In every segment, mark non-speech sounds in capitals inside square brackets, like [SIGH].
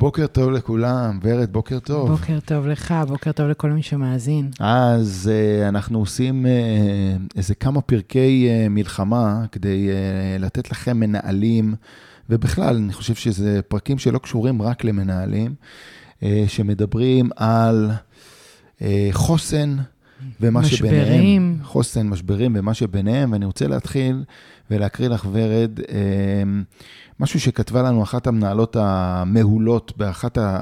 בוקר טוב לכולם, ורד, בוקר טוב. בוקר טוב לך, בוקר טוב לכל מי שמאזין. אז uh, אנחנו עושים uh, איזה כמה פרקי uh, מלחמה כדי uh, לתת לכם מנהלים, ובכלל, אני חושב שזה פרקים שלא קשורים רק למנהלים, uh, שמדברים על uh, חוסן ומה משברים. שביניהם. חוסן, משברים ומה שביניהם, ואני רוצה להתחיל ולהקריא לך, ורד, uh, משהו שכתבה לנו אחת המנהלות המעולות באחת ה...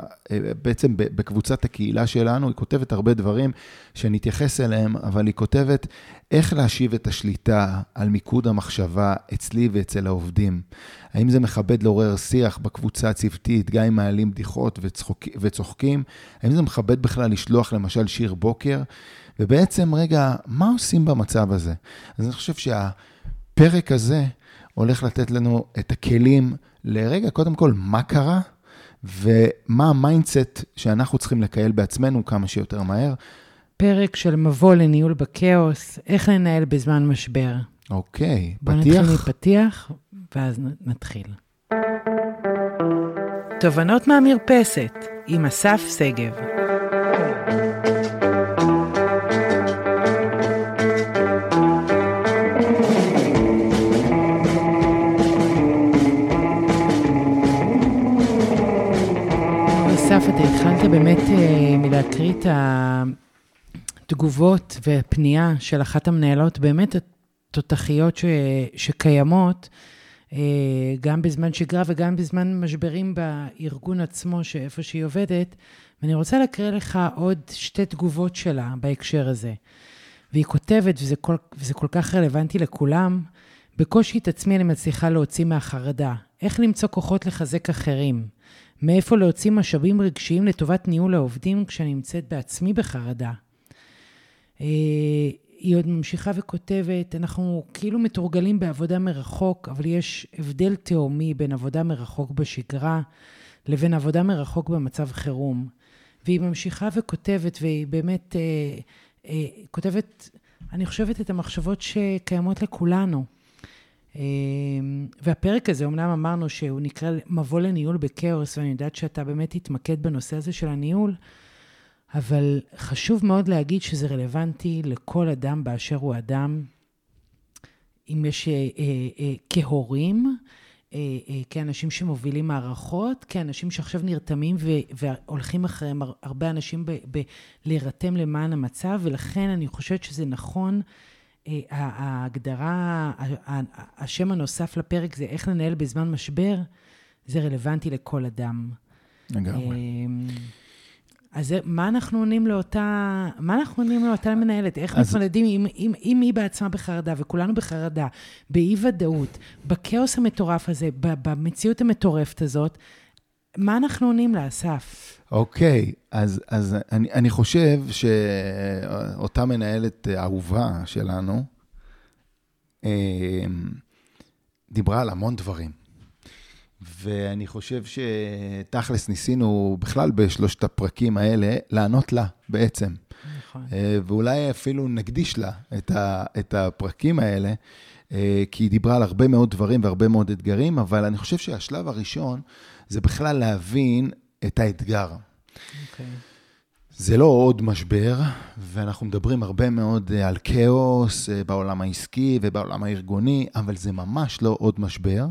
בעצם בקבוצת הקהילה שלנו, היא כותבת הרבה דברים שאני אתייחס אליהם, אבל היא כותבת איך להשיב את השליטה על מיקוד המחשבה אצלי ואצל העובדים. האם זה מכבד לעורר שיח בקבוצה הצוותית, גם אם מעלים בדיחות וצחוק, וצוחקים? האם זה מכבד בכלל לשלוח למשל שיר בוקר? ובעצם, רגע, מה עושים במצב הזה? אז אני חושב שהפרק הזה, הולך לתת לנו את הכלים לרגע, קודם כל, מה קרה ומה ה mindset שאנחנו צריכים לכייל בעצמנו כמה שיותר מהר. פרק של מבוא לניהול בכאוס, איך לנהל בזמן משבר. אוקיי, בוא פתיח? בוא נתחיל מפתיח, ואז נתחיל. תובנות מהמרפסת, עם אסף שגב. אתה התחלת באמת אה, מלהקריא את התגובות והפנייה של אחת המנהלות, באמת התותחיות ש, שקיימות, אה, גם בזמן שגרה וגם בזמן משברים בארגון עצמו, שאיפה שהיא עובדת, ואני רוצה להקריא לך עוד שתי תגובות שלה בהקשר הזה. והיא כותבת, וזה כל, וזה כל כך רלוונטי לכולם, בקושי את עצמי אני מצליחה להוציא מהחרדה. איך למצוא כוחות לחזק אחרים? מאיפה להוציא משאבים רגשיים לטובת ניהול העובדים כשאני נמצאת בעצמי בחרדה. היא עוד ממשיכה וכותבת, אנחנו כאילו מתורגלים בעבודה מרחוק, אבל יש הבדל תהומי בין עבודה מרחוק בשגרה לבין עבודה מרחוק במצב חירום. והיא ממשיכה וכותבת, והיא באמת אה, אה, כותבת, אני חושבת, את המחשבות שקיימות לכולנו. והפרק הזה, אמנם אמרנו שהוא נקרא מבוא לניהול בכאוס, ואני יודעת שאתה באמת תתמקד בנושא הזה של הניהול, אבל חשוב מאוד להגיד שזה רלוונטי לכל אדם באשר הוא אדם, אם יש אה, אה, אה, כהורים, אה, אה, כאנשים שמובילים מערכות, כאנשים שעכשיו נרתמים ו- והולכים אחריהם הרבה אנשים ב- ב- להירתם למען המצב, ולכן אני חושבת שזה נכון. ההגדרה, השם הנוסף לפרק זה איך לנהל בזמן משבר, זה רלוונטי לכל אדם. לגמרי. אז מה אנחנו עונים לאותה, מה אנחנו עונים לאותה מנהלת? איך אז... מתמודדים אם, אם, אם היא בעצמה בחרדה, וכולנו בחרדה, באי-ודאות, בכאוס המטורף הזה, במציאות המטורפת הזאת, מה אנחנו עונים לה, אסף? אוקיי, אז, אז אני, אני חושב שאותה מנהלת אהובה שלנו, דיברה על המון דברים. ואני חושב שתכלס ניסינו בכלל בשלושת הפרקים האלה לענות לה בעצם. נכון. ואולי אפילו נקדיש לה את, ה, את הפרקים האלה, כי היא דיברה על הרבה מאוד דברים והרבה מאוד אתגרים, אבל אני חושב שהשלב הראשון זה בכלל להבין את האתגר. Okay. אוקיי. זה לא עוד משבר, ואנחנו מדברים הרבה מאוד על כאוס בעולם העסקי ובעולם הארגוני, אבל זה ממש לא עוד משבר.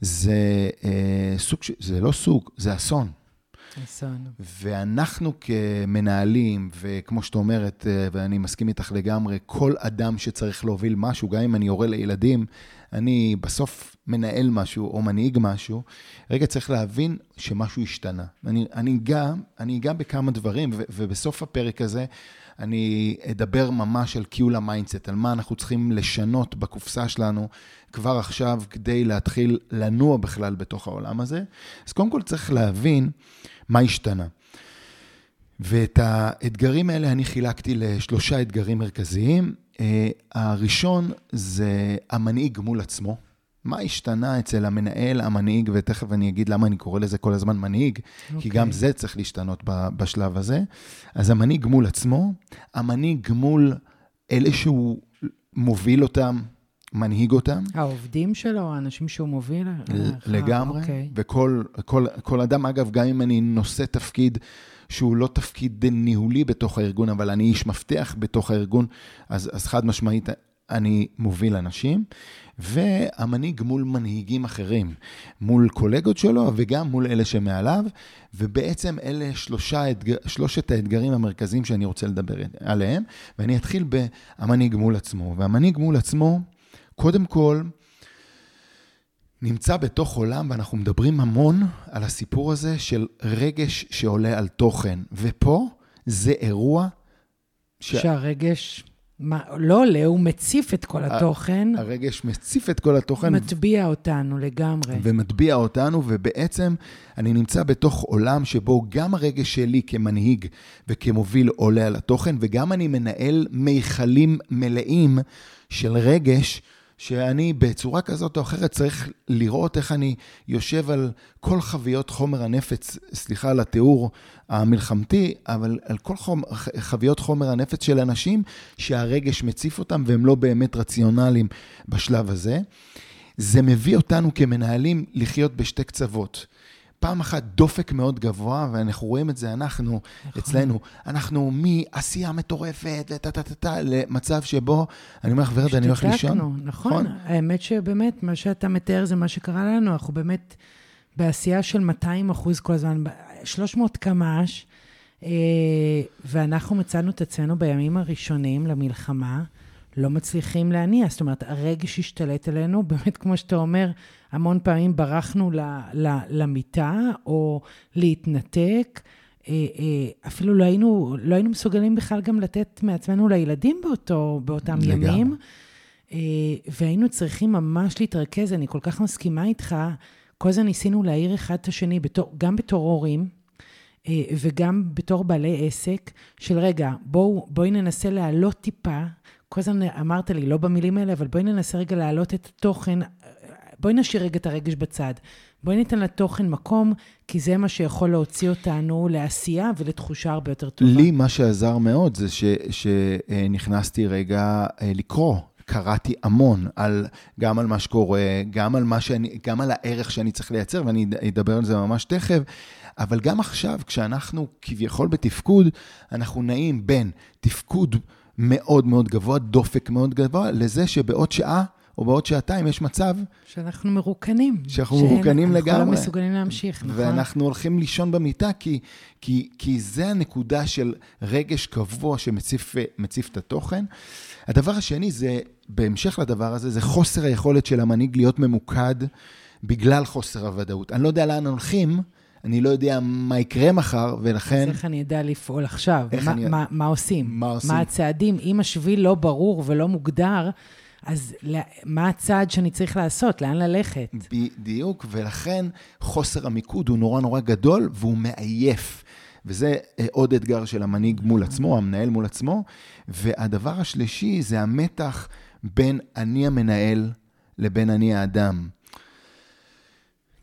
זה אה, סוג, זה לא סוג, זה אסון. אסון. ואנחנו כמנהלים, וכמו שאת אומרת, ואני מסכים איתך לגמרי, כל אדם שצריך להוביל משהו, גם אם אני הורה לילדים, אני בסוף מנהל משהו או מנהיג משהו, רגע צריך להבין שמשהו השתנה. אני, אני, אגע, אני אגע בכמה דברים, ו, ובסוף הפרק הזה אני אדבר ממש על כיול ה mindset, על מה אנחנו צריכים לשנות בקופסה שלנו כבר עכשיו כדי להתחיל לנוע בכלל בתוך העולם הזה. אז קודם כל צריך להבין מה השתנה. ואת האתגרים האלה אני חילקתי לשלושה אתגרים מרכזיים. אה, הראשון זה המנהיג מול עצמו. מה השתנה אצל המנהל, המנהיג, ותכף אני אגיד למה אני קורא לזה כל הזמן מנהיג, okay. כי גם אוקיי. זה צריך להשתנות בשלב הזה. אז המנהיג מול עצמו, המנהיג מול אלה שהוא מוביל אותם, מנהיג אותם. העובדים שלו, האנשים שהוא מוביל? לגמרי. אוקיי. וכל כל, כל אדם, אגב, גם אם אני נושא תפקיד שהוא לא תפקיד ניהולי בתוך הארגון, אבל אני איש מפתח בתוך הארגון, אז, אז חד משמעית, אני מוביל אנשים. והמנהיג מול מנהיגים אחרים, מול קולגות שלו וגם מול אלה שמעליו, ובעצם אלה שלושה, שלושת האתגרים המרכזיים שאני רוצה לדבר עליהם, ואני אתחיל במנהיג מול עצמו. והמנהיג מול עצמו, קודם כל, נמצא בתוך עולם, ואנחנו מדברים המון על הסיפור הזה של רגש שעולה על תוכן. ופה זה אירוע... ש... שהרגש מה, לא עולה, הוא מציף את כל התוכן. הרגש מציף את כל התוכן. מטביע אותנו לגמרי. ומטביע אותנו, ובעצם אני נמצא בתוך עולם שבו גם הרגש שלי כמנהיג וכמוביל עולה על התוכן, וגם אני מנהל מיכלים מלאים של רגש. שאני בצורה כזאת או אחרת צריך לראות איך אני יושב על כל חביות חומר הנפץ, סליחה על התיאור המלחמתי, אבל על כל חומר, חביות חומר הנפץ של אנשים שהרגש מציף אותם והם לא באמת רציונליים בשלב הזה. זה מביא אותנו כמנהלים לחיות בשתי קצוות. פעם אחת דופק מאוד גבוה, ואנחנו רואים את זה, אנחנו, נכון. אצלנו, אנחנו מעשייה מטורפת, וטה-טה-טה, למצב שבו, אני אומר לך, ורד, אני הולך לישון. נכון. נכון. האמת שבאמת, מה שאתה מתאר זה מה שקרה לנו, אנחנו באמת בעשייה של 200 אחוז כל הזמן, 300 קמ"ש, אה, ואנחנו מצאנו את עצמנו בימים הראשונים למלחמה, לא מצליחים להניע. זאת אומרת, הרגש השתלט עלינו, [LAUGHS] באמת, כמו שאתה אומר, המון פעמים ברחנו ל, ל, למיטה, או להתנתק. אה, אה, אפילו לא היינו, לא היינו מסוגלים בכלל גם לתת מעצמנו לילדים באותו, באותם לגמרי. ימים. אה, והיינו צריכים ממש להתרכז, אני כל כך מסכימה איתך. כל הזמן ניסינו להעיר אחד את השני, בתור, גם בתור הורים, וגם בתור בעלי עסק, של רגע, בואו, בואי ננסה להעלות טיפה כל הזמן אמרת לי, לא במילים האלה, אבל בואי ננסה רגע להעלות את התוכן, בואי נשאיר רגע את הרגש בצד. בואי ניתן לתוכן מקום, כי זה מה שיכול להוציא אותנו לעשייה ולתחושה הרבה יותר טובה. לי מה שעזר מאוד זה ש, שנכנסתי רגע אה, לקרוא. קראתי המון, על, גם על מה שקורה, גם על, מה שאני, גם על הערך שאני צריך לייצר, ואני אדבר על זה ממש תכף, אבל גם עכשיו, כשאנחנו כביכול בתפקוד, אנחנו נעים בין תפקוד מאוד מאוד גבוה, דופק מאוד גבוה, לזה שבעוד שעה או בעוד שעתיים יש מצב... שאנחנו מרוקנים. שאנחנו מרוקנים לגמרי. אנחנו לא מסוגלים להמשיך, נכון? ואנחנו הולכים לישון במיטה, כי, כי, כי זה הנקודה של רגש קבוע שמציף את התוכן. הדבר השני זה, בהמשך לדבר הזה, זה חוסר היכולת של המנהיג להיות ממוקד בגלל חוסר הוודאות. אני לא יודע לאן הולכים, אני לא יודע מה יקרה מחר, ולכן... אז איך אני אדע לפעול עכשיו? מה, אני... מה, מה עושים? מה עושים? מה הצעדים? אם השביל לא ברור ולא מוגדר, אז מה הצעד שאני צריך לעשות? לאן ללכת? בדיוק, ולכן חוסר המיקוד הוא נורא נורא גדול, והוא מעייף. וזה אה, עוד אתגר של המנהיג מול עצמו, המנהל מול עצמו. והדבר השלישי זה המתח בין אני המנהל לבין אני האדם.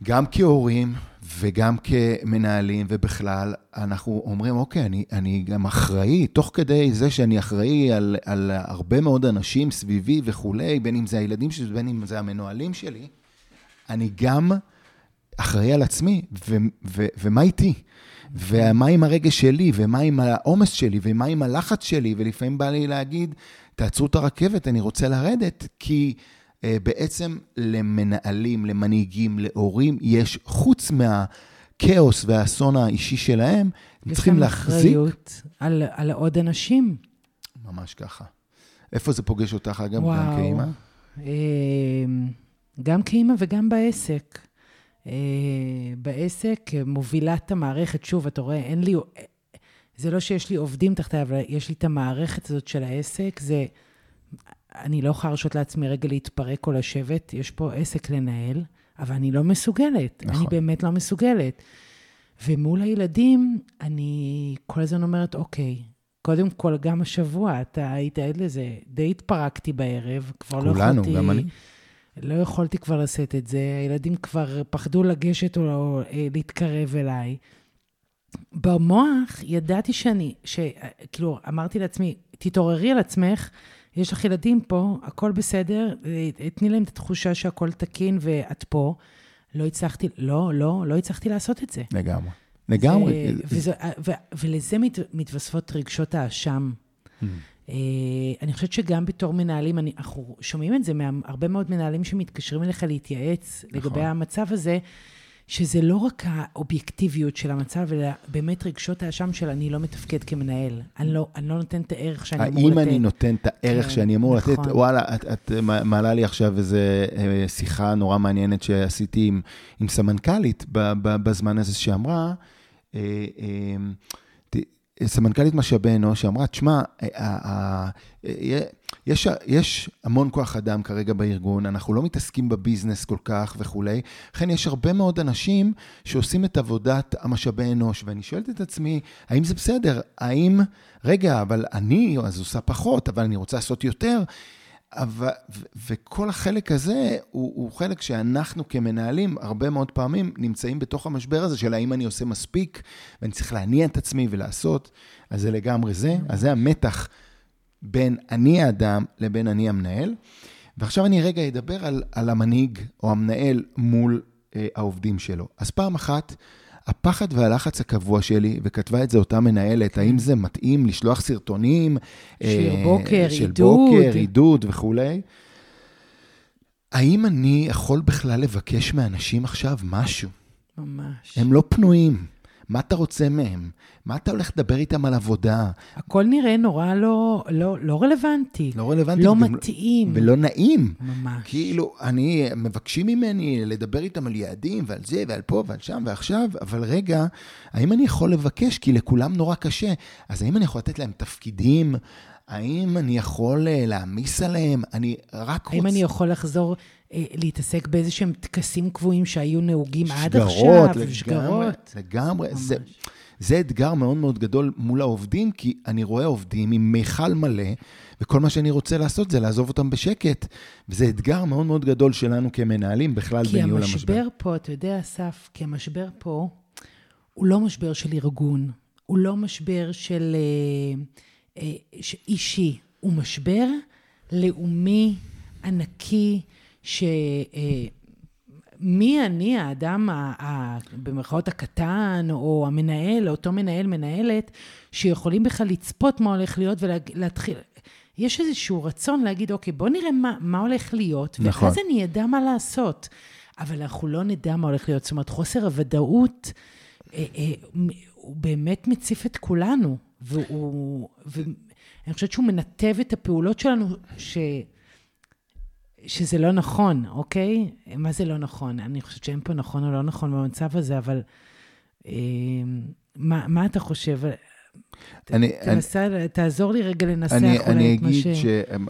גם כהורים וגם כמנהלים ובכלל, אנחנו אומרים, אוקיי, אני, אני גם אחראי, תוך כדי זה שאני אחראי על, על הרבה מאוד אנשים סביבי וכולי, בין אם זה הילדים שלי, בין אם זה המנוהלים שלי, אני גם אחראי על עצמי, ו, ו, ומה איתי? ומה עם הרגש שלי, ומה עם העומס שלי, ומה עם הלחץ שלי, ולפעמים בא לי להגיד, תעצרו את הרכבת, אני רוצה לרדת, כי... אה, בעצם למנהלים, למנהיגים, להורים, יש, חוץ מהכאוס והאסון האישי שלהם, הם צריכים להחזיק... יש להם אחריות על, על עוד אנשים. ממש ככה. איפה זה פוגש אותך, אגב, וואו, גם כאימא? אה, גם כאימא וגם בעסק. אה, בעסק, מובילת המערכת, שוב, אתה רואה, אין לי... זה לא שיש לי עובדים תחתיי, אבל יש לי את המערכת הזאת של העסק, זה... אני לא יכולה להרשות לעצמי רגע להתפרק או לשבת, יש פה עסק לנהל, אבל אני לא מסוגלת. נכון. אני באמת לא מסוגלת. ומול הילדים, אני כל הזמן אומרת, אוקיי, קודם כל, גם השבוע, אתה היית עד לזה, די התפרקתי בערב, כבר לא יכולתי... כולנו, גם אני. לא יכולתי כבר לשאת את זה, הילדים כבר פחדו לגשת או, או אה, להתקרב אליי. במוח ידעתי שאני, שכאילו, אמרתי לעצמי, תתעוררי על עצמך, יש לך ילדים פה, הכל בסדר, אה, תני להם את התחושה שהכל תקין ואת פה. לא הצלחתי, לא, לא, לא הצלחתי לעשות את זה. לגמרי. לגמרי. וזה, ו, ולזה מת, מתווספות רגשות האשם. Mm. אני חושבת שגם בתור מנהלים, אני, אנחנו שומעים את זה מהרבה מאוד מנהלים שמתקשרים אליך להתייעץ נכון. לגבי המצב הזה. שזה לא רק האובייקטיביות של המצב, אלא באמת רגשות האשם של אני לא מתפקד כמנהל. אני לא, אני לא נותן את הערך שאני אמור לתת. האם אני נותן את הערך כן, שאני אמור נכון. לתת? וואלה, את, את מעלה לי עכשיו איזו אה, שיחה נורא מעניינת שעשיתי עם, עם סמנכ"לית בזמן הזה, שאמרה, אה, אה, סמנכ"לית משאבי אנוש, שאמרה, תשמע, יש, יש המון כוח אדם כרגע בארגון, אנחנו לא מתעסקים בביזנס כל כך וכולי, לכן יש הרבה מאוד אנשים שעושים את עבודת המשאבי אנוש, ואני שואלת את עצמי, האם זה בסדר? האם, רגע, אבל אני אז עושה פחות, אבל אני רוצה לעשות יותר? אבל, ו- וכל החלק הזה הוא, הוא חלק שאנחנו כמנהלים הרבה מאוד פעמים נמצאים בתוך המשבר הזה של האם אני עושה מספיק ואני צריך להניע את עצמי ולעשות, אז זה לגמרי זה, אז זה המתח בין אני האדם לבין אני המנהל. ועכשיו אני רגע אדבר על, על המנהיג או המנהל מול אה, העובדים שלו. אז פעם אחת, הפחד והלחץ הקבוע שלי, וכתבה את זה אותה מנהלת, האם זה מתאים לשלוח סרטונים? שיר אה, בוקר, של עידוד. בוקר, עידוד וכולי. האם אני יכול בכלל לבקש מאנשים עכשיו משהו? ממש. הם לא פנויים. מה אתה רוצה מהם? מה אתה הולך לדבר איתם על עבודה? הכל נראה נורא לא, לא, לא רלוונטי. לא רלוונטי. לא מתאים. ולא נעים. ממש. כאילו, אני, מבקשים ממני לדבר איתם על יעדים ועל זה ועל פה ועל שם ועכשיו, אבל רגע, האם אני יכול לבקש? כי לכולם נורא קשה. אז האם אני יכול לתת להם תפקידים? האם אני יכול אה, להעמיס עליהם? אני רק רוצה... האם אני יכול לחזור להתעסק באיזה שהם טקסים קבועים שהיו נהוגים שגרות, עד עכשיו? לגמרי, שגרות. לגמרי, לגמרי. זה, זה אתגר מאוד מאוד גדול מול העובדים, כי אני רואה עובדים עם מיכל מלא, וכל מה שאני רוצה לעשות זה לעזוב אותם בשקט. וזה אתגר מאוד מאוד גדול שלנו כמנהלים, בכלל בניהול המשבר. כי המשבר פה, אתה יודע, אסף, כי המשבר פה הוא לא משבר של ארגון, הוא לא משבר של אה, אה, אישי, הוא משבר לאומי, ענקי, ש... אה, מי אני, האדם, במרכאות הקטן, או המנהל, אותו מנהל, מנהלת, שיכולים בכלל לצפות מה הולך להיות ולהתחיל... יש איזשהו רצון להגיד, אוקיי, בוא נראה מה, מה הולך להיות, נכון. ואז אני אדע מה לעשות. אבל אנחנו לא נדע מה הולך להיות. זאת אומרת, חוסר הוודאות, אה, אה, הוא באמת מציף את כולנו, והוא... ואני חושבת שהוא מנתב את הפעולות שלנו, ש... שזה לא נכון, אוקיי? מה זה לא נכון? אני חושבת שאין פה נכון או לא נכון במצב הזה, אבל אה, מה, מה אתה חושב? אני, תנסה, אני, תעזור לי רגע לנסח אני, אולי אני את מה ש... אני אגיד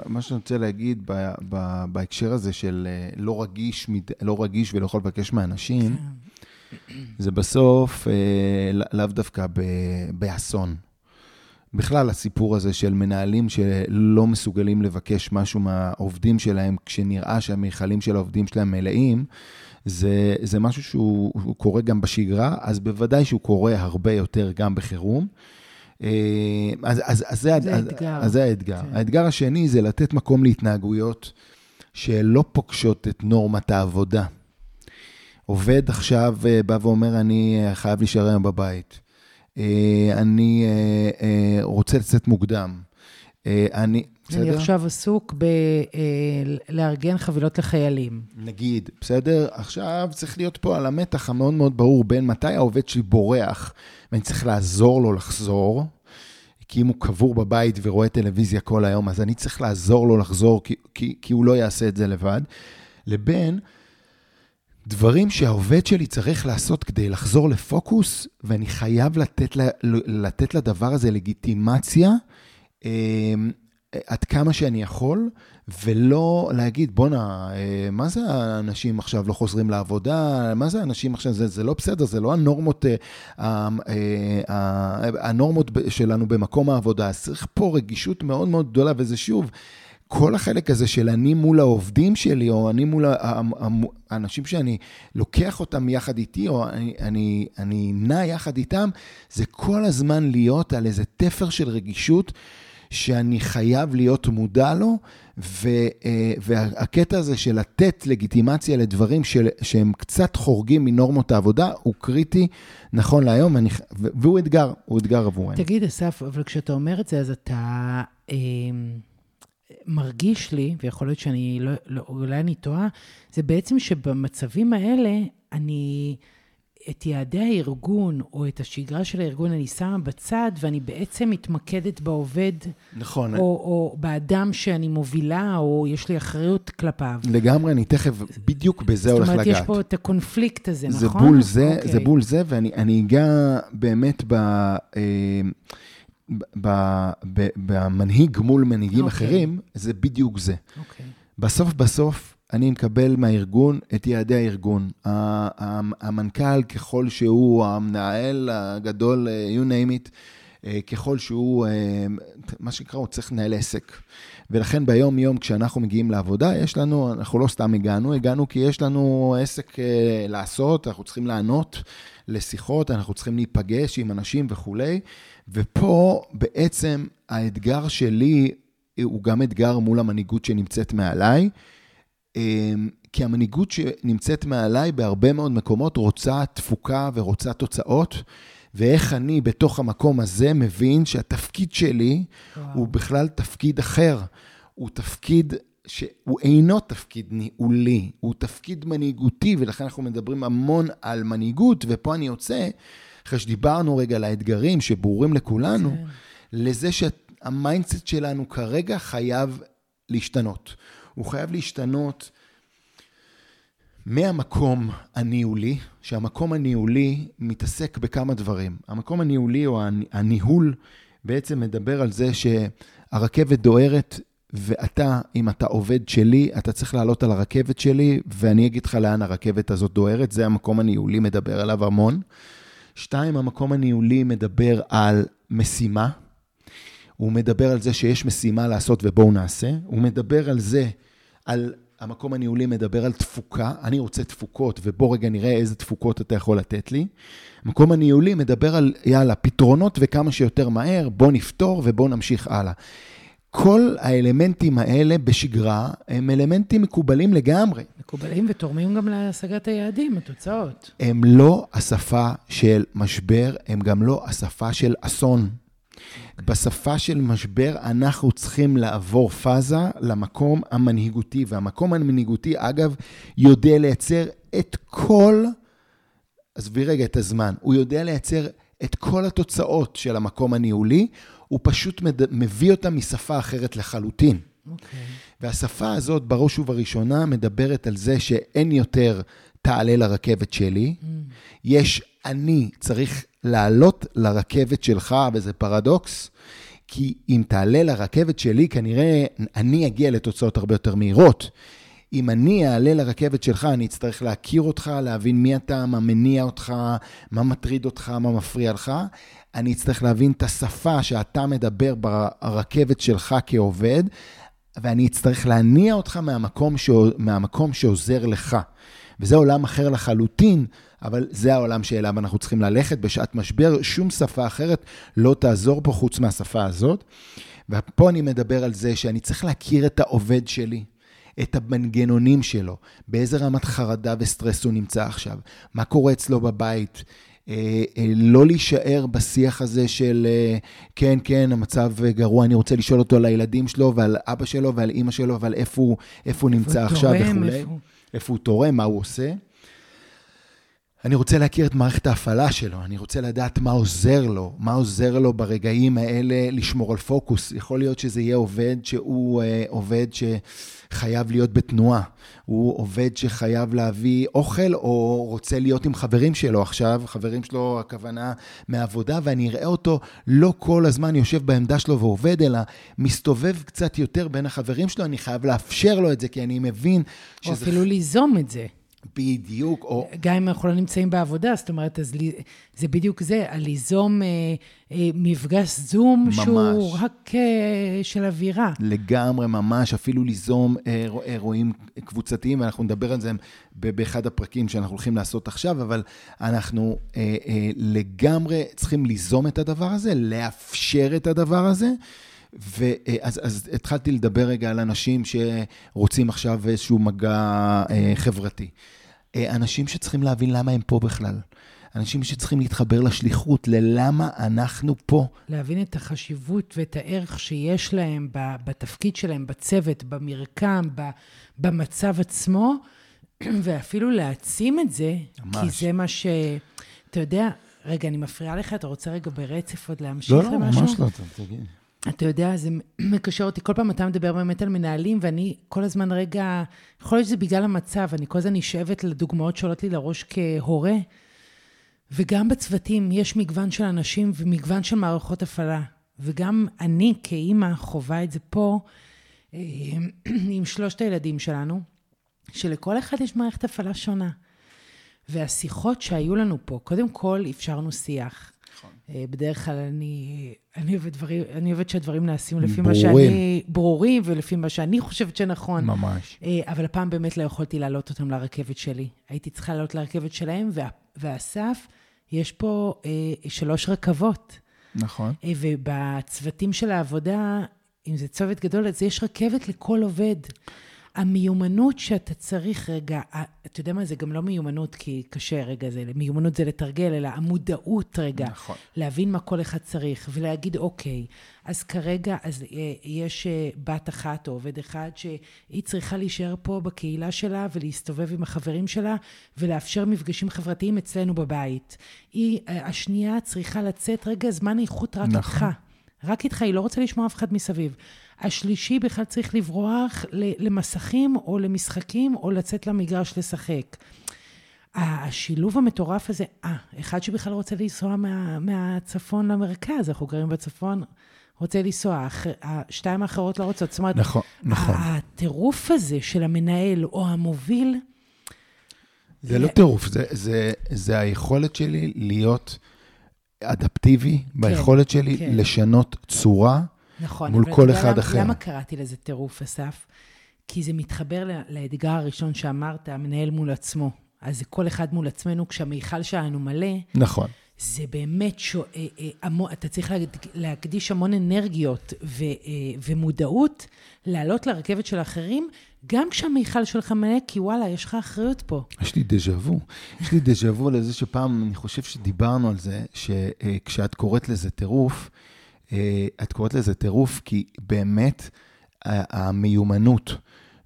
שמה שאני רוצה להגיד ב, ב, בהקשר הזה של אה, לא רגיש, לא רגיש ולא יכול לבקש מאנשים, כן. זה בסוף אה, לאו דווקא ב, באסון. בכלל, הסיפור הזה של מנהלים שלא מסוגלים לבקש משהו מהעובדים שלהם, כשנראה שהמיכלים של העובדים שלהם מלאים, זה, זה משהו שהוא קורה גם בשגרה, אז בוודאי שהוא קורה הרבה יותר גם בחירום. אה, אז, אז, אז זה, זה אז, האתגר. אז זה האתגר. כן. האתגר השני זה לתת מקום להתנהגויות שלא פוגשות את נורמת העבודה. עובד עכשיו אה, בא ואומר, אני חייב להישאר היום בבית. אה, אני אה, אה, רוצה לצאת מוקדם. אני, בסדר? אני עכשיו עסוק בלארגן חבילות לחיילים. נגיד, בסדר? עכשיו צריך להיות פה על המתח המאוד מאוד ברור בין מתי העובד שלי בורח, ואני צריך לעזור לו לחזור, כי אם הוא קבור בבית ורואה טלוויזיה כל היום, אז אני צריך לעזור לו לחזור, כי, כי, כי הוא לא יעשה את זה לבד, לבין... דברים שהעובד שלי צריך לעשות כדי לחזור לפוקוס, ואני חייב לתת, לתת לדבר הזה לגיטימציה אה, עד כמה שאני יכול, ולא להגיד, בואנה, אה, מה זה האנשים עכשיו לא חוזרים לעבודה? מה זה האנשים עכשיו? זה, זה לא בסדר, זה לא הנורמות, אה, אה, הנורמות שלנו במקום העבודה. צריך פה רגישות מאוד מאוד גדולה, וזה שוב, כל החלק הזה של אני מול העובדים שלי, או אני מול האנשים שאני לוקח אותם יחד איתי, או אני, אני, אני נע יחד איתם, זה כל הזמן להיות על איזה תפר של רגישות, שאני חייב להיות מודע לו, ו, אה, והקטע הזה של לתת לגיטימציה לדברים של, שהם קצת חורגים מנורמות העבודה, הוא קריטי נכון להיום, אני, והוא אתגר, הוא אתגר עבורנו. תגיד, אסף, אבל כשאתה אומר את זה, אז אתה אה, מרגיש לי, ויכול להיות שאני, לא, לא, אולי אני טועה, זה בעצם שבמצבים האלה, אני... את יעדי הארגון או את השגרה של הארגון אני שמה בצד, ואני בעצם מתמקדת בעובד. נכון. או, או באדם שאני מובילה, או יש לי אחריות כלפיו. לגמרי, אני תכף בדיוק בזה הולך לגעת. זאת אומרת, יש פה את הקונפליקט הזה, זה נכון? בול זה, okay. זה אוקיי. בול זה, ואני אגע באמת ב... אה, במנהיג מול מנהיגים okay. אוקיי. אחרים, זה בדיוק זה. Okay. אוקיי. בסוף בסוף, אני מקבל מהארגון את יעדי הארגון. המנכ"ל, ככל שהוא, המנהל הגדול, you name it, אה, ככל שהוא, אה, מה שנקרא, הוא צריך לנהל עסק. ולכן ביום-יום, כשאנחנו מגיעים לעבודה, יש לנו, אנחנו לא סתם הגענו, הגענו כי יש לנו עסק אה, לעשות, אנחנו צריכים לענות לשיחות, אנחנו צריכים להיפגש עם אנשים וכולי. ופה בעצם האתגר שלי הוא גם אתגר מול המנהיגות שנמצאת מעליי. אמ, כי המנהיגות שנמצאת מעליי בהרבה מאוד מקומות רוצה תפוקה ורוצה תוצאות, ואיך אני בתוך המקום הזה מבין שהתפקיד שלי וואו. הוא בכלל תפקיד אחר. הוא תפקיד שהוא אינו תפקיד ניהולי, הוא תפקיד מנהיגותי, ולכן אנחנו מדברים המון על מנהיגות, ופה אני יוצא, אחרי שדיברנו רגע על האתגרים שברורים לכולנו, כן. לזה שה mindset שלנו כרגע חייב להשתנות. הוא חייב להשתנות מהמקום הניהולי, שהמקום הניהולי מתעסק בכמה דברים. המקום הניהולי או הניהול בעצם מדבר על זה שהרכבת דוהרת ואתה, אם אתה עובד שלי, אתה צריך לעלות על הרכבת שלי, ואני אגיד לך לאן הרכבת הזאת דוהרת, זה המקום הניהולי מדבר עליו המון. שתיים, המקום הניהולי מדבר על משימה. הוא מדבר על זה שיש משימה לעשות ובואו נעשה. הוא מדבר על זה על המקום הניהולי מדבר על תפוקה, אני רוצה תפוקות, ובוא רגע נראה איזה תפוקות אתה יכול לתת לי. המקום הניהולי מדבר על, יאללה, פתרונות וכמה שיותר מהר, בוא נפתור ובוא נמשיך הלאה. כל האלמנטים האלה בשגרה הם אלמנטים מקובלים לגמרי. מקובלים ותורמים גם להשגת היעדים, התוצאות. הם לא השפה של משבר, הם גם לא השפה של אסון. בשפה של משבר אנחנו צריכים לעבור פאזה למקום המנהיגותי, והמקום המנהיגותי, אגב, יודע לייצר את כל, עזבי רגע את הזמן, הוא יודע לייצר את כל התוצאות של המקום הניהולי, הוא פשוט מביא אותה משפה אחרת לחלוטין. Okay. אוקיי. והשפה הזאת, בראש ובראשונה, מדברת על זה שאין יותר תעלה לרכבת שלי, mm. יש אני צריך לעלות לרכבת שלך, וזה פרדוקס, כי אם תעלה לרכבת שלי, כנראה אני אגיע לתוצאות הרבה יותר מהירות. אם אני אעלה לרכבת שלך, אני אצטרך להכיר אותך, להבין מי אתה, מה מניע אותך, מה מטריד אותך, מה מפריע לך. אני אצטרך להבין את השפה שאתה מדבר ברכבת שלך כעובד, ואני אצטרך להניע אותך מהמקום, ש... מהמקום שעוזר לך. וזה עולם אחר לחלוטין, אבל זה העולם שאליו אנחנו צריכים ללכת בשעת משבר. שום שפה אחרת לא תעזור פה חוץ מהשפה הזאת. ופה אני מדבר על זה שאני צריך להכיר את העובד שלי. את המנגנונים שלו, באיזה רמת חרדה וסטרס הוא נמצא עכשיו, מה קורה אצלו בבית, אה, אה, לא להישאר בשיח הזה של אה, כן, כן, המצב גרוע, אני רוצה לשאול אותו על הילדים שלו ועל אבא שלו ועל אימא שלו ועל איפה הוא, איפה הוא נמצא עכשיו וכולי. איפה... איפה הוא תורם, מה הוא עושה. אני רוצה להכיר את מערכת ההפעלה שלו, אני רוצה לדעת מה עוזר לו, מה עוזר לו ברגעים האלה לשמור על פוקוס. יכול להיות שזה יהיה עובד שהוא uh, עובד שחייב להיות בתנועה, הוא עובד שחייב להביא אוכל או רוצה להיות עם חברים שלו עכשיו, חברים שלו, הכוונה מהעבודה, ואני אראה אותו לא כל הזמן יושב בעמדה שלו ועובד, אלא מסתובב קצת יותר בין החברים שלו, אני חייב לאפשר לו את זה, כי אני מבין שזה... או אפילו ליזום את זה. בדיוק, או... גם אם אנחנו לא נמצאים בעבודה, זאת אומרת, אז זה בדיוק זה, על ליזום אה, אה, מפגש זום ממש. שהוא רק אה, של אווירה. לגמרי, ממש, אפילו ליזום אה, אירועים קבוצתיים, ואנחנו נדבר על זה באחד הפרקים שאנחנו הולכים לעשות עכשיו, אבל אנחנו אה, אה, לגמרי צריכים ליזום את הדבר הזה, לאפשר את הדבר הזה. ואז אז התחלתי לדבר רגע על אנשים שרוצים עכשיו איזשהו מגע אה, חברתי. אה, אנשים שצריכים להבין למה הם פה בכלל. אנשים שצריכים להתחבר לשליחות, ללמה אנחנו פה. להבין את החשיבות ואת הערך שיש להם בתפקיד שלהם, בצוות, במרקם, במצב עצמו, [CLEARS THROAT] ואפילו להעצים את זה, ממש. כי זה מה ש... אתה יודע, רגע, אני מפריעה לך, אתה רוצה רגע ברצף עוד להמשיך לא, לא, למשהו? לא, ממש לא, תגיד. אתה יודע, זה מקשר אותי, כל פעם אתה מדבר באמת על מנהלים, ואני כל הזמן רגע, יכול להיות שזה בגלל המצב, אני כל הזמן נשאבת לדוגמאות שעולות לי לראש כהורה, וגם בצוותים יש מגוון של אנשים ומגוון של מערכות הפעלה. וגם אני כאימא חווה את זה פה אה, [CLEARS THROAT] עם שלושת הילדים שלנו, שלכל אחד יש מערכת הפעלה שונה. והשיחות שהיו לנו פה, קודם כל אפשרנו שיח. נכון. אה, בדרך כלל אני, אני, אוהבת דברים, אני אוהבת שהדברים נעשים לפי ברורים. מה שאני... ברורים. ולפי מה שאני חושבת שנכון. ממש. אה, אבל הפעם באמת לא יכולתי להעלות אותם לרכבת שלי. הייתי צריכה לעלות לרכבת שלהם, וה, ואסף, יש פה אה, שלוש רכבות. נכון. אה, ובצוותים של העבודה, אם זה צוות גדול, אז יש רכבת לכל עובד. המיומנות שאתה צריך רגע, אתה יודע מה, זה גם לא מיומנות כי קשה רגע, זה מיומנות זה לתרגל, אלא המודעות רגע. נכון. להבין מה כל אחד צריך ולהגיד, אוקיי, אז כרגע, אז אה, יש אה, בת אחת או עובד אחד שהיא צריכה להישאר פה בקהילה שלה ולהסתובב עם החברים שלה ולאפשר מפגשים חברתיים אצלנו בבית. היא, אה, השנייה צריכה לצאת רגע זמן איכות רק נכון. איתך. רק איתך, היא לא רוצה לשמוע אף אחד מסביב. השלישי בכלל צריך לברוח למסכים או למשחקים או לצאת למגרש לשחק. השילוב המטורף הזה, אה, אחד שבכלל רוצה לנסוע מה, מהצפון למרכז, אנחנו גרים בצפון, רוצה לנסוע, השתיים האחרות לא רוצות. זאת אומרת, נכון, נכון. הטירוף הזה של המנהל או המוביל... זה לא טירוף, זה, זה, זה היכולת שלי להיות אדפטיבי, כן, ביכולת שלי כן. לשנות צורה. נכון. מול כל אחד למה, אחר. למה קראתי לזה טירוף, אסף? כי זה מתחבר לאתגר הראשון שאמרת, המנהל מול עצמו. אז זה כל אחד מול עצמנו, כשהמיכל שלנו מלא. נכון. זה באמת, שו, אה, אה, אתה צריך להקדיש המון אנרגיות ו, אה, ומודעות לעלות לרכבת של האחרים, גם כשהמיכל שלך מלא, כי וואלה, יש לך אחריות פה. יש לי דז'ה וו. יש לי דז'ה וו לזה שפעם, אני חושב שדיברנו על זה, שכשאת קוראת לזה טירוף, את קוראת לזה טירוף, כי באמת המיומנות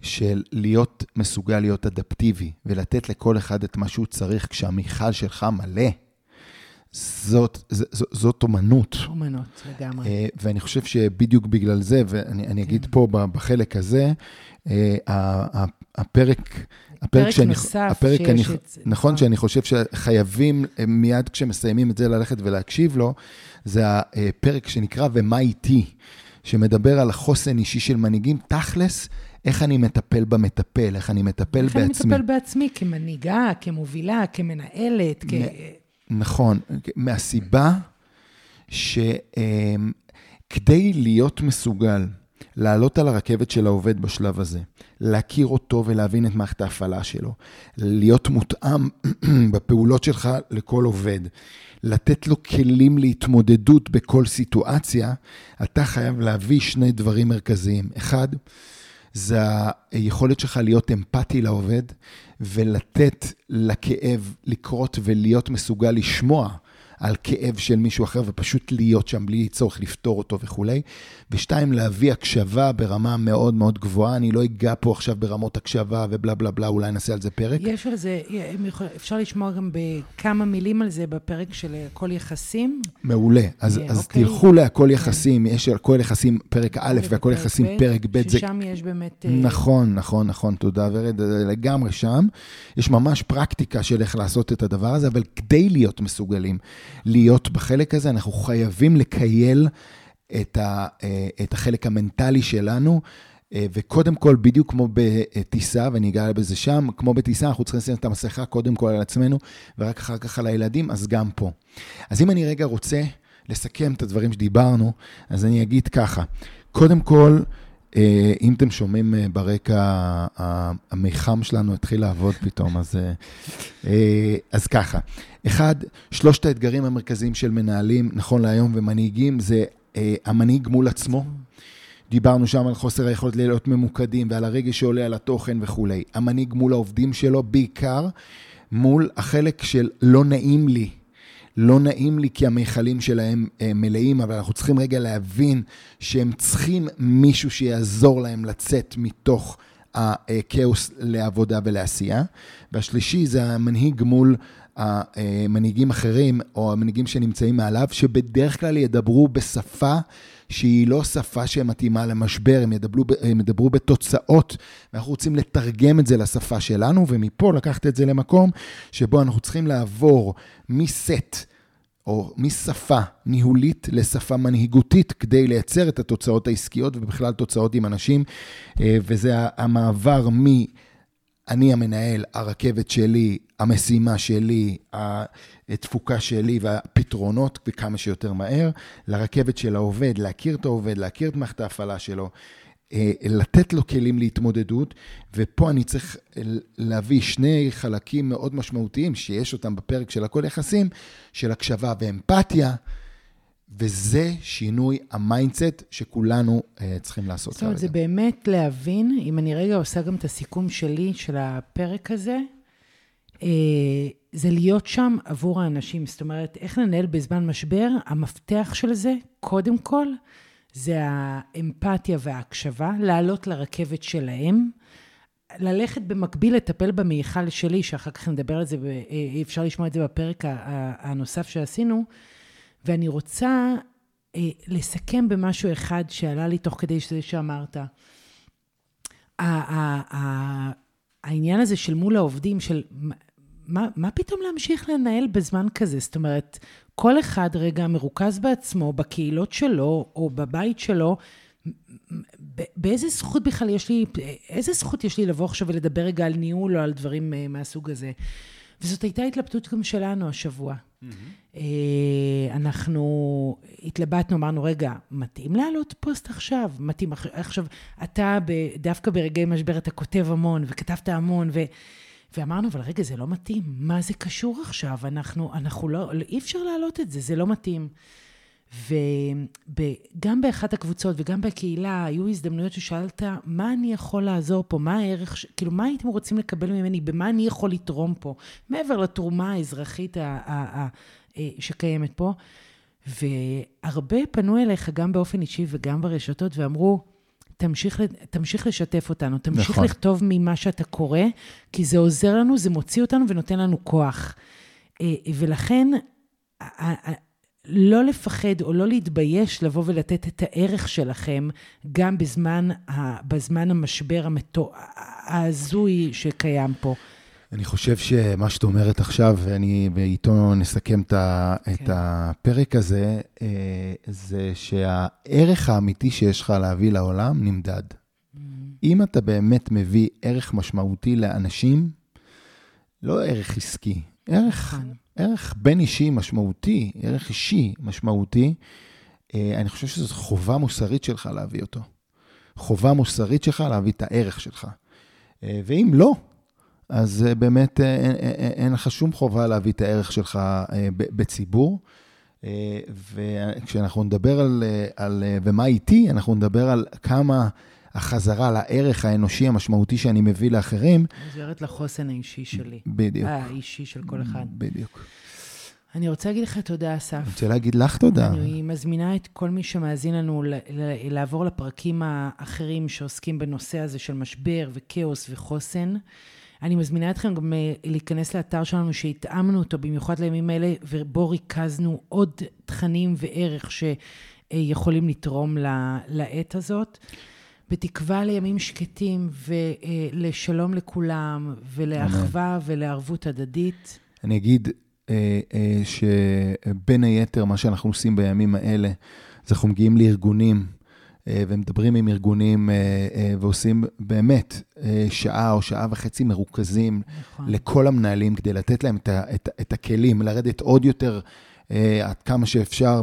של להיות מסוגל להיות אדפטיבי ולתת לכל אחד את מה שהוא צריך כשהמיכל שלך מלא, זאת, זאת, זאת אומנות. אומנות, לגמרי. אה, ואני חושב שבדיוק בגלל זה, ואני כן. אגיד פה בחלק הזה, אה, הפרק... הפרק שאני, נוסף הפרק שיש אני, את זה. נכון, נכון, שאני חושב שחייבים מיד כשמסיימים את זה ללכת ולהקשיב לו, זה הפרק שנקרא ומה איתי, שמדבר על החוסן אישי של מנהיגים, תכלס, איך אני מטפל במטפל, איך אני מטפל איך בעצמי. איך אני מטפל בעצמי כמנהיגה, כמובילה, כמנהלת, כ... נכון, מהסיבה שכדי להיות מסוגל לעלות על הרכבת של העובד בשלב הזה, להכיר אותו ולהבין את מערכת ההפעלה שלו, להיות מותאם [CLEARS THROAT] בפעולות שלך לכל עובד, לתת לו כלים להתמודדות בכל סיטואציה, אתה חייב להביא שני דברים מרכזיים. אחד, זה היכולת שלך להיות אמפתי לעובד ולתת לכאב לקרות ולהיות מסוגל לשמוע על כאב של מישהו אחר ופשוט להיות שם בלי צורך לפתור אותו וכולי. ושתיים, להביא הקשבה ברמה מאוד מאוד גבוהה. אני לא אגע פה עכשיו ברמות הקשבה ובלה בלה בלה, אולי נעשה על זה פרק. יש על זה, אפשר לשמוע גם בכמה מילים על זה בפרק של הכל יחסים. מעולה. אז, אז אוקיי. תלכו להכל יחסים, יש הכל יחסים פרק א' והכל יחסים פרק ב'. ששם זה... יש באמת... נכון, נכון, נכון, תודה ורד, לגמרי שם. יש ממש פרקטיקה של איך לעשות את הדבר הזה, אבל כדי להיות מסוגלים להיות בחלק הזה, אנחנו חייבים לקייל את, ה, אה, את החלק המנטלי שלנו. אה, וקודם כל, בדיוק כמו בטיסה, ואני אגע בזה שם, כמו בטיסה, אנחנו צריכים לשים את המסכה קודם כל על עצמנו, ורק אחר כך על הילדים, אז גם פה. אז אם אני רגע רוצה לסכם את הדברים שדיברנו, אז אני אגיד ככה, קודם כל, אם אתם שומעים אה, ברקע, המיחם שלנו התחיל לעבוד פתאום, אז, אה, אז ככה. אחד, שלושת האתגרים המרכזיים של מנהלים, נכון להיום, ומנהיגים, זה המנהיג מול עצמו. דיברנו שם על חוסר היכולת להיות ממוקדים ועל הרגש שעולה על התוכן וכולי. המנהיג מול העובדים שלו, בעיקר מול החלק של לא נעים לי. לא נעים לי כי המכלים שלהם אה, מלאים, אבל אנחנו צריכים רגע להבין שהם צריכים מישהו שיעזור להם לצאת מתוך הכאוס לעבודה ולעשייה. והשלישי זה המנהיג מול המנהיגים אחרים, או המנהיגים שנמצאים מעליו, שבדרך כלל ידברו בשפה שהיא לא שפה שמתאימה למשבר, הם ידברו, הם ידברו בתוצאות, ואנחנו רוצים לתרגם את זה לשפה שלנו, ומפה לקחת את זה למקום שבו אנחנו צריכים לעבור מסט, או משפה ניהולית לשפה מנהיגותית כדי לייצר את התוצאות העסקיות ובכלל תוצאות עם אנשים, אה, וזה המעבר מ... אני המנהל, הרכבת שלי, המשימה שלי, התפוקה שלי והפתרונות, וכמה שיותר מהר, לרכבת של העובד, להכיר את העובד, להכיר את מערכת ההפעלה שלו, אה, לתת לו כלים להתמודדות, ופה אני צריך להביא שני חלקים מאוד משמעותיים, שיש אותם בפרק של הכל יחסים, של הקשבה ואמפתיה. וזה שינוי ה mindset שכולנו אה, צריכים לעשות זאת אומרת, זה באמת להבין, אם אני רגע עושה גם את הסיכום שלי, של הפרק הזה, אה, זה להיות שם עבור האנשים. זאת אומרת, איך לנהל בזמן משבר, המפתח של זה, קודם כל, זה האמפתיה וההקשבה, לעלות לרכבת שלהם, ללכת במקביל לטפל במיכל שלי, שאחר כך נדבר על זה, אה, אפשר לשמוע את זה בפרק הנוסף שעשינו. ואני רוצה אה, לסכם במשהו אחד שעלה לי תוך כדי שזה שאמרת. העניין הזה של מול העובדים, של מה, מה פתאום להמשיך לנהל בזמן כזה? זאת אומרת, כל אחד רגע מרוכז בעצמו, בקהילות שלו או בבית שלו, באיזה זכות בכלל יש לי, איזה זכות יש לי לבוא עכשיו ולדבר רגע על ניהול או על דברים אה, מהסוג הזה? וזאת הייתה התלבטות גם שלנו השבוע. Mm-hmm. אנחנו התלבטנו, אמרנו, רגע, מתאים להעלות פוסט עכשיו? מתאים עכשיו, אתה דווקא ברגעי משבר אתה כותב המון, וכתבת המון, ו... ואמרנו, אבל רגע, זה לא מתאים. מה זה קשור עכשיו? אנחנו, אנחנו לא, אי אפשר להעלות את זה, זה לא מתאים. וגם באחת הקבוצות וגם בקהילה היו הזדמנויות ששאלת, מה אני יכול לעזור פה? מה הערך, ש... כאילו, מה הייתם רוצים לקבל ממני? במה אני יכול לתרום פה? מעבר לתרומה האזרחית ה- ה- ה- אה, שקיימת פה. והרבה פנו אליך, גם באופן אישי וגם ברשתות, ואמרו, תמשיך, תמשיך לשתף אותנו, תמשיך נכון. לכתוב ממה שאתה קורא, כי זה עוזר לנו, זה מוציא אותנו ונותן לנו כוח. אה, ולכן, לא לפחד או לא להתבייש לבוא ולתת את הערך שלכם גם בזמן, בזמן המשבר ההזוי שקיים פה. אני חושב שמה שאת אומרת עכשיו, ואני ואיתו נסכם את, כן. את הפרק הזה, אה, זה שהערך האמיתי שיש לך להביא לעולם נמדד. Mm-hmm. אם אתה באמת מביא ערך משמעותי לאנשים, לא ערך עסקי, ערך, נכון. ערך בין אישי משמעותי, ערך אישי משמעותי, אה, אני חושב שזו חובה מוסרית שלך להביא אותו. חובה מוסרית שלך להביא את הערך שלך. אה, ואם לא, אז אה, באמת אין, אין, אין לך שום חובה להביא את הערך שלך בציבור. וכשאנחנו נדבר על, על ומה איתי, אנחנו נדבר על כמה החזרה לערך האנושי המשמעותי שאני מביא לאחרים. עוזרת לחוסן האישי שלי. בדיוק. האישי של כל אחד. בדיוק. אני רוצה להגיד לך תודה, אסף. אני רוצה להגיד לך תודה. אני מזמינה את כל מי שמאזין לנו לעבור לפרקים האחרים שעוסקים בנושא הזה של משבר וכאוס וחוסן. אני מזמינה אתכם גם אה, להיכנס לאתר שלנו שהתאמנו אותו במיוחד לימים אלה, ובו ריכזנו עוד תכנים וערך שיכולים לתרום לעת הזאת. בתקווה לימים שקטים ולשלום לכולם, ולאחווה ולערבות הדדית. אני אגיד אה, אה, שבין היתר, מה שאנחנו עושים בימים האלה, זה אנחנו מגיעים לארגונים אה, ומדברים עם ארגונים ועושים באמת שעה או שעה וחצי מרוכזים נכון. לכל המנהלים כדי לתת להם את, את, את הכלים, לרדת עוד יותר עד כמה שאפשר,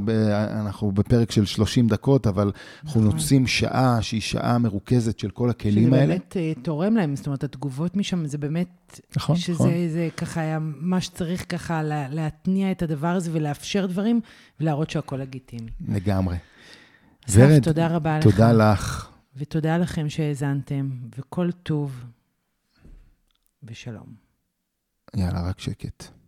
אנחנו בפרק של 30 דקות, אבל אנחנו נכון. נוצאים שעה שהיא שעה מרוכזת של כל הכלים האלה. שזה באמת אה, תורם להם, זאת אומרת, התגובות משם, זה באמת... נכון, שזה, נכון. שזה ככה היה מה שצריך ככה להתניע את הדבר הזה ולאפשר דברים, ולהראות שהכל לגיטימי. לגמרי. ורד, תודה רבה לך. תודה לך. ותודה לכם שהאזנתם, וכל טוב ושלום. יאללה, רק שקט.